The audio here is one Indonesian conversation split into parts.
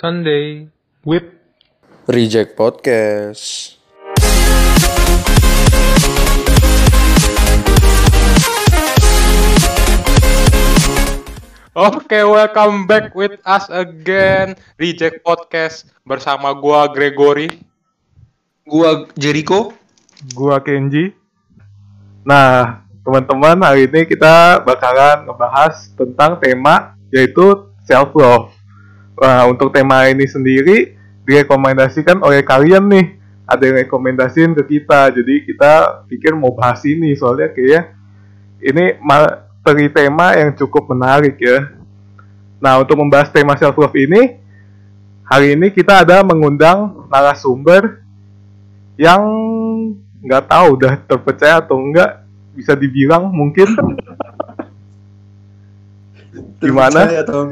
Sunday with Reject Podcast. Oke, welcome back with us again Reject Podcast bersama gua Gregory. Gua Jericho. Gua Kenji. Nah, teman-teman, hari ini kita bakalan ngebahas tentang tema yaitu self love. Nah, untuk tema ini sendiri direkomendasikan oleh kalian nih. Ada yang rekomendasiin ke kita. Jadi kita pikir mau bahas ini soalnya kayak ini materi tema yang cukup menarik ya. Nah, untuk membahas tema self love ini, hari ini kita ada mengundang narasumber yang nggak tahu udah terpercaya atau enggak bisa dibilang mungkin gimana atau?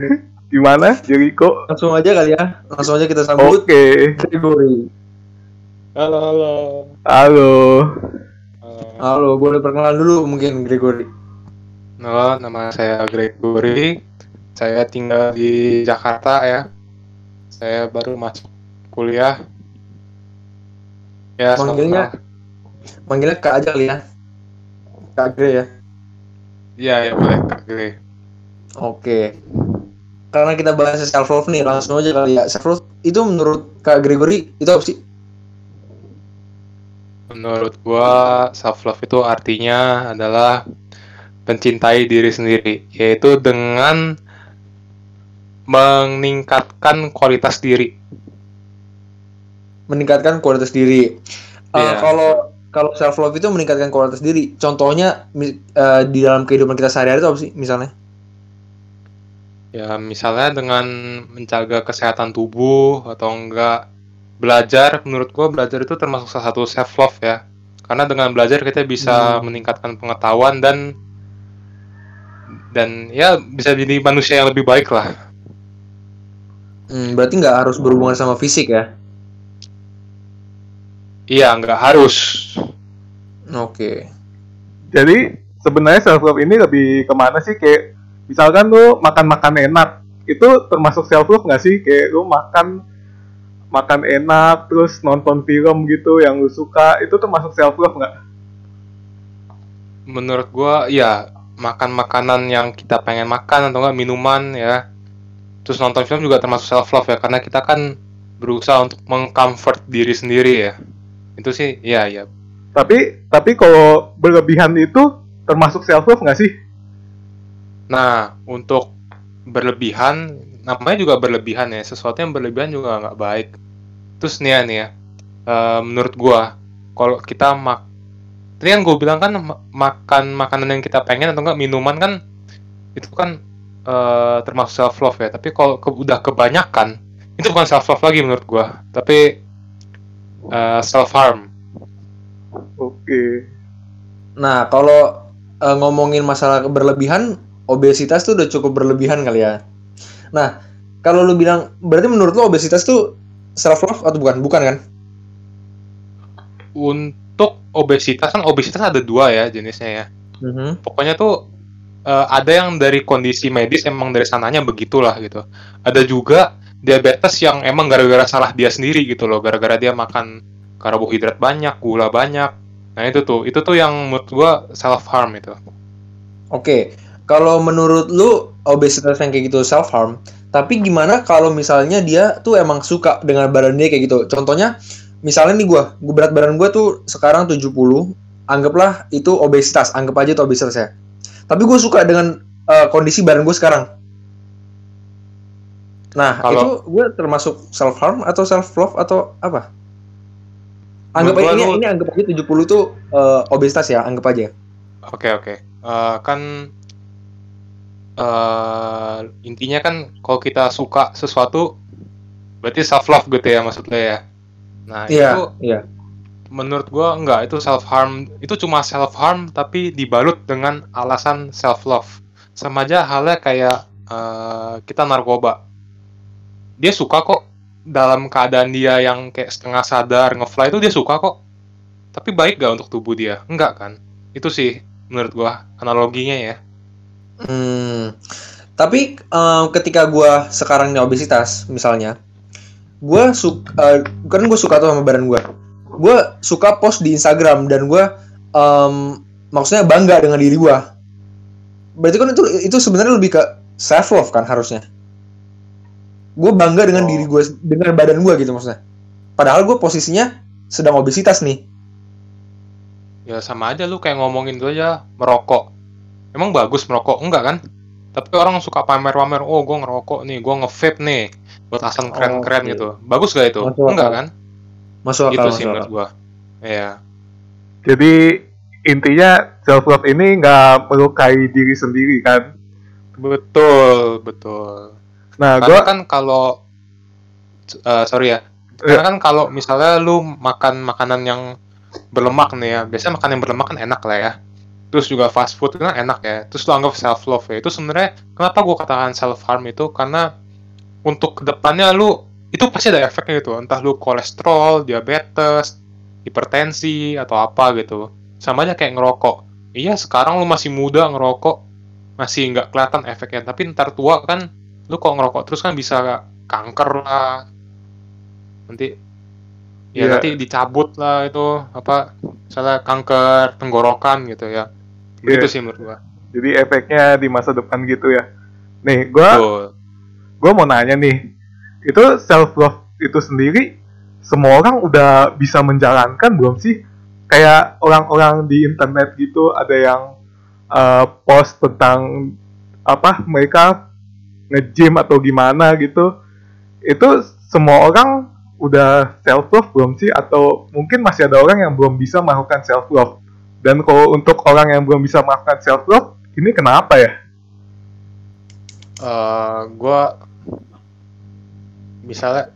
Gimana Jericho Langsung aja kali ya. Langsung aja kita sambut oke Gregory. Halo, halo. halo Halo, boleh perkenalan dulu mungkin Gregory. Halo, nama saya Gregory. Saya tinggal di Jakarta ya. Saya baru masuk kuliah. Ya, Manggilnya? sama- Manggilnya Kak aja kali ya. Kak Gre ya. Iya, ya boleh Kak Gre. Oke. Karena kita bahas self love nih, langsung aja kali ya. Self love itu menurut Kak Gregory itu apa sih? Menurut gua self love itu artinya adalah mencintai diri sendiri, yaitu dengan meningkatkan kualitas diri. Meningkatkan kualitas diri. Eh, Iya. Kalau kalau self love itu meningkatkan kualitas diri. Contohnya eh, di dalam kehidupan kita sehari-hari itu apa sih misalnya? Ya, misalnya dengan menjaga kesehatan tubuh atau enggak belajar, menurut gua belajar itu termasuk salah satu self love ya. Karena dengan belajar kita bisa Hmm. meningkatkan pengetahuan dan dan ya bisa jadi manusia yang lebih baik lah. Hmm, berarti nggak harus berhubungan sama fisik ya? Iya, nggak harus. Oke. jadi sebenarnya self love ini lebih ke mana sih kayak misalkan lu makan makan enak itu termasuk self love nggak sih kayak lu makan makan enak terus nonton film gitu yang lu suka itu termasuk self love nggak Menurut gua ya makan makanan yang kita pengen makan atau enggak minuman ya. Terus nonton film juga termasuk self love ya karena kita kan berusaha untuk mengcomfort diri sendiri ya. Itu sih ya ya tapi tapi kalau berlebihan itu termasuk self love nggak sih Nah, untuk berlebihan, namanya juga berlebihan ya. Sesuatu yang berlebihan juga nggak baik. Terus nih ya, nih ya, eh, menurut gua, kalau kita mak, tadi kan gue bilang kan ma- makan makanan yang kita pengen atau enggak minuman kan, itu kan eh, termasuk self love ya. Tapi kalau ke- udah kebanyakan, itu bukan self love lagi menurut gua, tapi self harm. oke Nah, kalau eh, ngomongin masalah berlebihan, obesitas tuh udah cukup berlebihan kali ya. Nah, kalau lu bilang, berarti menurut lu obesitas tuh self love atau bukan? Bukan kan? Untuk obesitas kan obesitas ada dua ya jenisnya ya. Mhm. pokoknya tuh eh, ada yang dari kondisi medis emang dari sananya begitulah gitu. Ada juga diabetes yang emang gara-gara salah dia sendiri gitu loh, gara-gara dia makan karbohidrat banyak, gula banyak. Nah itu tuh, itu tuh yang menurut gua self harm itu. Oke, kalau menurut lu obesitas yang kayak gitu self harm, tapi gimana kalau misalnya dia tuh emang suka dengan badan dia kayak gitu? Contohnya, misalnya nih gua, gua berat badan gua tuh sekarang 70, anggaplah itu obesitas, anggap aja itu obesitas ya. Tapi gue suka dengan eh, kondisi badan gue sekarang. Nah, Kalau- itu gue termasuk self harm atau self love atau apa? Anggap aja ini, lu- ini anggap aja 70 tuh eh, obesitas ya, anggap aja. Oke oke. Eh, kan eh intinya kan kalau kita suka sesuatu berarti self love gitu ya maksudnya ya. Nah Iya, itu iya. menurut gua enggak itu self harm itu cuma self harm tapi dibalut dengan alasan self love. Sama aja halnya kayak eh, kita narkoba. Dia suka kok. Dalam keadaan dia yang kayak setengah sadar ngefly itu dia suka kok. Tapi baik gak untuk tubuh dia? Enggak kan? Itu sih menurut gua analoginya ya Hmm. Tapi em, ketika gua sekarang ini obesitas misalnya, gue suka kan gue suka tuh sama badan gue gue suka post di Instagram dan gue em, maksudnya bangga dengan diri gue berarti kan itu itu sebenarnya lebih ke self love kan harusnya gue bangga dengan Oh. diri gue dengan badan gue gitu maksudnya padahal gue posisinya sedang obesitas nih Ya sama aja lu kayak ngomongin itu aja merokok. Emang bagus merokok? Enggak kan? Tapi orang suka pamer-pamer, oh gue ngerokok nih, gue nge-vape nih, buat asal keren-keren oke. gitu. Bagus gak itu? Masuk Enggak akal. kan? masuk akal Gitu masuk sih menurut gua. Iya. Jadi intinya self love ini nggak melukai diri sendiri kan. Betul, betul. Nah, Karena gua kan kalau eh, sorry ya. Karena kan kalau misalnya lu makan makanan yang berlemak nih ya, biasanya makan yang berlemak kan enak lah ya. Terus juga fast food kan enak ya. Terus lu anggap self love ya. Itu sebenarnya kenapa gua katakan self harm itu karena untuk ke depannya lu itu pasti ada efeknya gitu. Entah lu kolesterol, diabetes, hipertensi atau apa gitu. Sama aja kayak ngerokok. Iya sekarang lu masih muda ngerokok masih nggak kelihatan efeknya. Tapi ntar tua kan lu kok ngerokok terus kan bisa kanker lah nanti ya Iya. nanti dicabut lah itu apa misalnya kanker tenggorokan gitu ya begitu Iya. sih menurut gua jadi efeknya di masa depan gitu ya. Nih, gua Betul. gua mau nanya nih. Itu self love itu sendiri semua orang udah bisa menjalankan belum sih? Kayak orang-orang di internet gitu ada yang uh, post tentang apa mereka nge-gym atau gimana gitu. Itu semua orang udah self love belum sih atau mungkin masih ada orang yang belum bisa melakukan self love? Dan kalau untuk orang yang belum bisa melakukan self love, ini kenapa ya? Eh, gua misalnya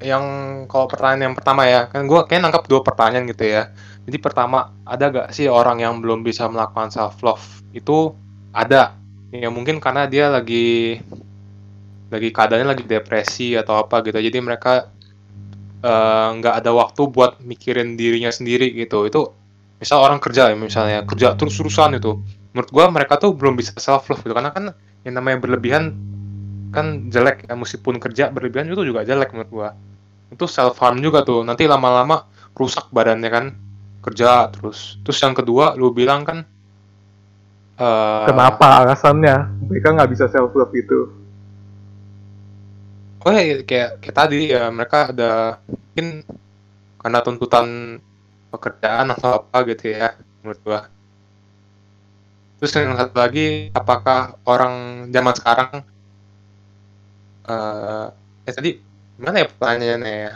yang kalau pertanyaan yang pertama ya kan gua kayak nangkap dua pertanyaan gitu ya. Jadi pertama ada gak sih orang yang belum bisa melakukan self love itu ada. Ya mungkin karena dia lagi lagi keadaannya lagi depresi atau apa gitu. Jadi mereka eh, nggak ada waktu buat mikirin dirinya sendiri gitu. Itu misal orang kerja ya misalnya kerja terus terusan itu. Menurut gua mereka tuh belum bisa self love gitu. Karena kan yang namanya berlebihan kan jelek ya. Meskipun kerja berlebihan itu juga jelek menurut gua. Itu self harm juga tuh. Nanti lama-lama rusak badannya kan. Kerja terus. Terus yang kedua lu bilang kan eh, Kenapa alasannya? Mereka nggak bisa self love itu? Oh ya kayak kayak tadi ya mereka ada mungkin karena tuntutan pekerjaan atau apa gitu ya menurut gua. Terus yang satu lagi apakah orang zaman sekarang eh eh tadi gimana ya pertanyaannya ya?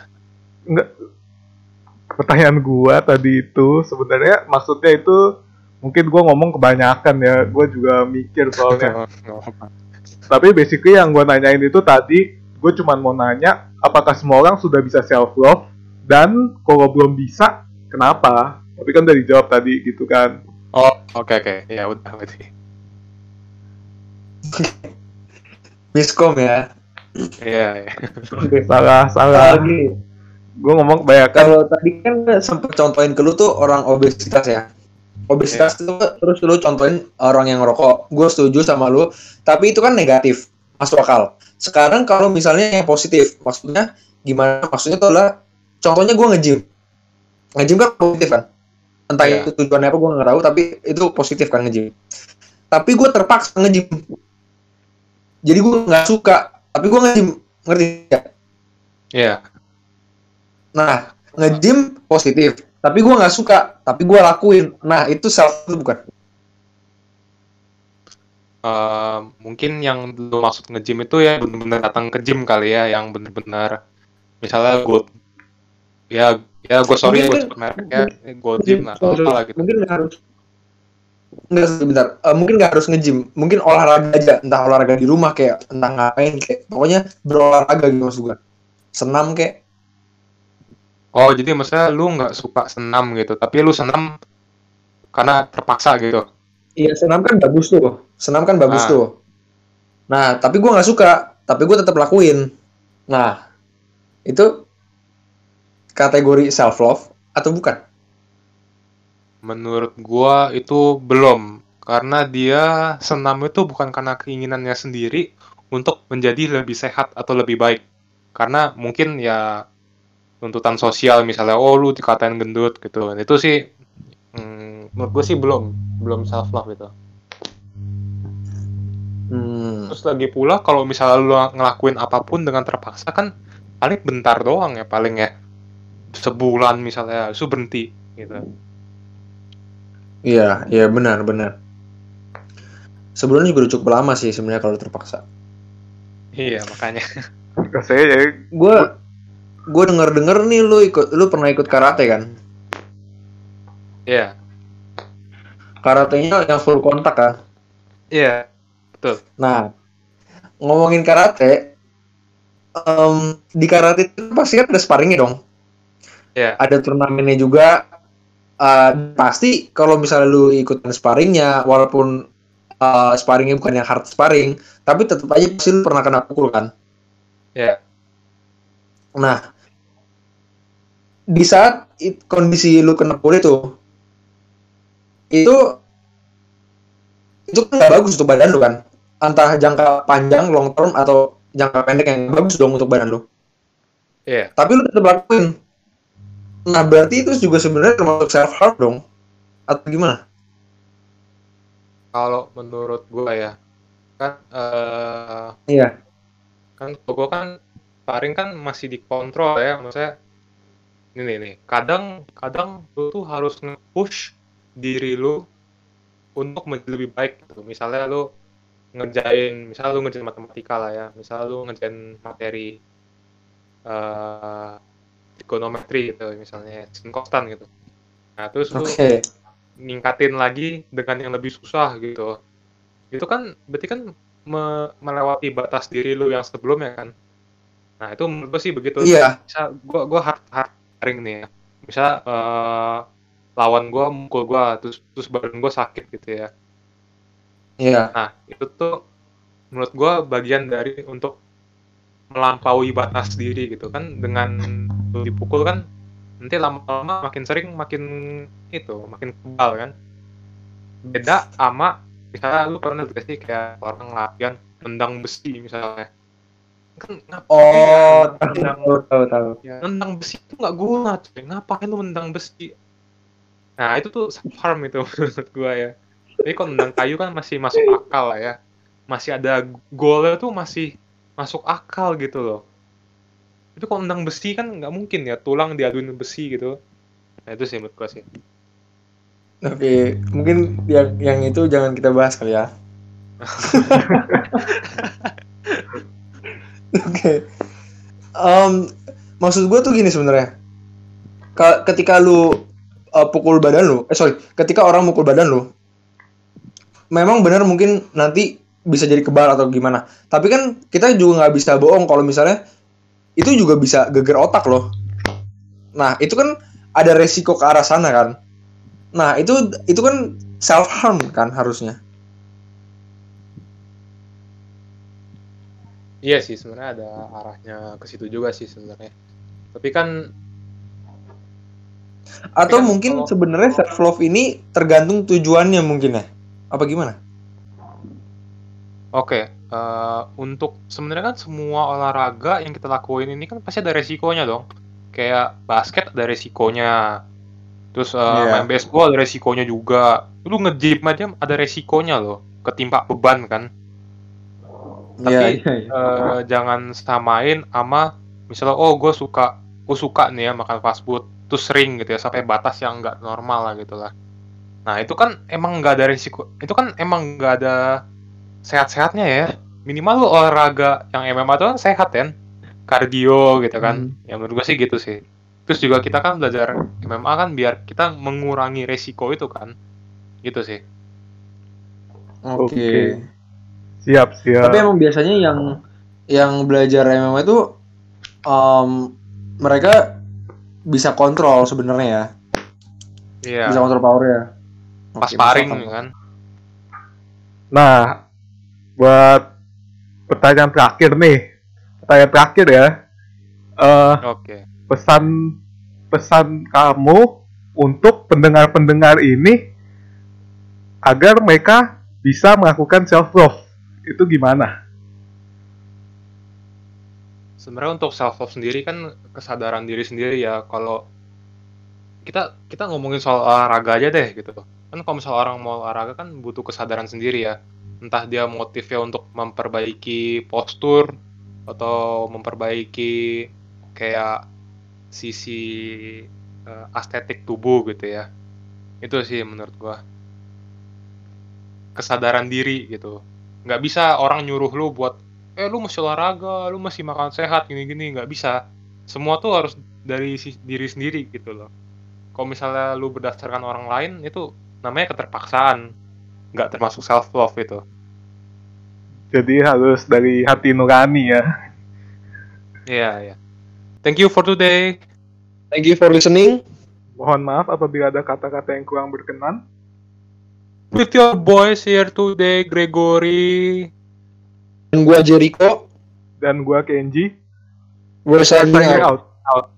Pertanyaan gua tadi itu sebenarnya maksudnya itu mungkin gua ngomong kebanyakan ya, gua juga mikir soalnya. Tapi basically yang gua nanyain itu tadi, gue cuman mau nanya apakah semua orang sudah bisa self love dan kalau belum bisa kenapa? Tapi kan udah dijawab tadi gitu kan. oh oke oke ya udah berarti miskom ya iya iya Oke. Salah, salah. lagi Gue ngomong kebanyakan. kalau tadi kan sempet contohin ke lu tuh orang obesitas ya obesitas itu terus lu contohin orang yang ngerokok gue setuju sama lu tapi itu kan negatif masuk akal sekarang kalau misalnya yang positif maksudnya gimana maksudnya itu adalah contohnya gue nge-gym nge-gym kan positif kan entah Iya. itu tujuannya apa gue nggak tahu tapi itu positif kan nge-gym tapi gue terpaksa nge-gym jadi gue nggak suka tapi gue nge-gym ngerti nggak? iya Nah, nge-gym positif, tapi gue nggak suka, tapi gue lakuin. Nah, itu self itu bukan? Eh, mungkin yang lu maksud nge-gym itu ya bener-bener datang ke gym kali ya yang bener-bener misalnya gue ya ya gue sorry gue kan- sebut merek ya gue gym atau apa gitu Mungkin nggak harus. Nggak sebentar, Eh, mungkin nggak harus nge-gym, mungkin olahraga aja, entah olahraga di rumah kayak, entah ngapain kayak, pokoknya berolahraga gitu maksud gue. Senam kayak, oh jadi maksudnya lu nggak suka senam gitu tapi lu senam karena terpaksa gitu iya senam kan bagus tuh, senam kan bagus Ah. tuh. Nah, tapi gue nggak suka, tapi gue tetap lakuin. Nah, itu kategori self love atau bukan? menurut gua itu belum karena dia senam itu bukan karena keinginannya sendiri untuk menjadi lebih sehat atau lebih baik karena mungkin ya tuntutan sosial misalnya oh lu dikatain gendut gitu itu sih hmm, menurut gue sih belum belum self love gitu Hmm. terus lagi pula kalau misalnya lu ngelakuin apa pun dengan terpaksa kan paling bentar doang ya paling ya sebulan misalnya itu berhenti gitu Iya, iya benar benar. Sebulan juga udah cukup lama sih sebenarnya kalau terpaksa. iya makanya Saya jadi Gue gue denger denger nih lu ikut lu pernah ikut karate kan? iya Karatenya yang full kontak kan? iya betul Nah, ngomongin karate, em, di karate itu pasti kan ada sparringnya dong. iya Ada turnamennya juga. Eh, pasti kalau misalnya lu ikutan sparringnya, walaupun eh, sparringnya bukan yang hard sparring, tapi tetap aja pasti lu pernah kena pukul kan. iya Nah, di saat it- kondisi lu kena pukul itu, itu itu kan nggak bagus untuk badan lu kan. Entah jangka panjang, long term atau jangka pendek yang bagus dong untuk badan lu. iya Tapi lu tetap lakuin. Nah, berarti itu juga sebenarnya termasuk self harm dong. Atau gimana? kalau menurut gua ya kan eh Iya. kan gua kan sparring kan masih dikontrol ya maksudnya ini nih kadang kadang lu tuh harus nge-push diri lu untuk menjadi lebih baik gitu misalnya lu ngerjain misalnya lu ngerjain matematika lah ya misalnya lu ngerjain materi eh trigonometri gitu misalnya sin konstan gitu nah terus lu Oke. ningkatin lagi dengan yang lebih susah gitu. Itu kan berarti kan me- melewati batas diri lu yang sebelumnya kan. Nah, itu menurut gue sih begitu. Iya. Bisa gua gua hard hard nih ya. Bisa eh, lawan gua mukul gua terus terus badan gua sakit gitu ya. Iya. Nah, itu tuh menurut gua bagian dari untuk melampaui batas diri gitu kan dengan dipukul kan nanti lama-lama makin sering makin itu makin kebal kan beda sama misalnya lu pernah gak sih kayak orang latihan nendang besi misalnya kan ngapain Oh, ya tahu tahu tahu. ya, nendang besi itu nggak guna cuy ngapain lu nendang besi nah itu tuh self harm itu menurut gua ya tapi kalau nendang kayu kan masih masuk akal lah ya masih ada goalnya tuh masih masuk akal gitu loh itu kalau nendang besi kan nggak mungkin ya tulang diaduin besi gitu nah itu sih menurut gua sih Oke, mungkin yang yang itu jangan kita bahas kali ya. Oke. Em, maksud gue tuh gini sebenarnya. Ka- Ketika lu uh, pukul badan lu, eh sorry, ketika orang mukul badan lu, memang benar mungkin nanti bisa jadi kebal atau gimana. Tapi kan kita juga nggak bisa bohong kalau misalnya itu juga bisa geger otak loh. Nah itu kan ada resiko ke arah sana kan. Nah itu itu kan self harm kan harusnya. iya sih sebenarnya ada arahnya ke situ juga sih sebenarnya tapi kan Atau kan mungkin kalau- sebenarnya self love ini tergantung tujuannya mungkin ya. Apa gimana? Oke, eh, untuk sebenarnya kan semua olahraga yang kita lakuin ini kan pasti ada resikonya dong. Kayak basket ada resikonya. Terus eh, Iya. main baseball ada resikonya juga. Lu nge-gym aja ada resikonya loh. Ketimpa beban kan. Tapi Iya, iya. eh, jangan samain sama misalnya oh gue suka gue suka nih ya makan fast food terus sering gitu ya sampai batas yang nggak normal lah gitu lah. Nah itu kan emang nggak ada risiko. Itu kan emang nggak ada sehat-sehatnya ya. Minimal lu olahraga yang MMA itu kan sehat kan. Kardio gitu kan. Hmm. Ya menurut gue sih gitu sih. Terus juga kita kan belajar MMA kan biar kita mengurangi resiko itu kan. Gitu sih. Oke. siap siap. Tapi emang biasanya yang yang belajar MMA itu em, mereka bisa kontrol sebenarnya ya. Iya. Bisa kontrol power ya. Pas sparring kan. Nah, buat pertanyaan terakhir nih, pertanyaan terakhir ya. Eh, Oke. pesan pesan kamu untuk pendengar-pendengar ini agar mereka bisa melakukan self love itu gimana? Sebenarnya untuk self love sendiri kan kesadaran diri sendiri ya. Kalau kita kita ngomongin soal olahraga aja deh gitu. Kan kalau misalnya orang mau olahraga kan butuh kesadaran sendiri ya. Entah dia motifnya untuk memperbaiki postur atau memperbaiki kayak sisi uh, estetik tubuh gitu ya. Itu sih menurut gua. Kesadaran diri gitu. Nggak bisa orang nyuruh lu buat eh lu mesti olahraga lu mesti makan sehat gini-gini. Nggak bisa. Semua tuh harus dari si, diri sendiri gitu loh. Kalau misalnya lu berdasarkan orang lain itu namanya keterpaksaan. Nggak termasuk self love itu. Jadi harus dari hati nurani ya. Iya yeah, iya. Yeah. thank you for today. Thank you for listening. Mohon maaf apabila ada kata-kata yang kurang berkenan. With your boys here today Gregory dan gua Jericho. Dan gua Kenji. We're signing out. out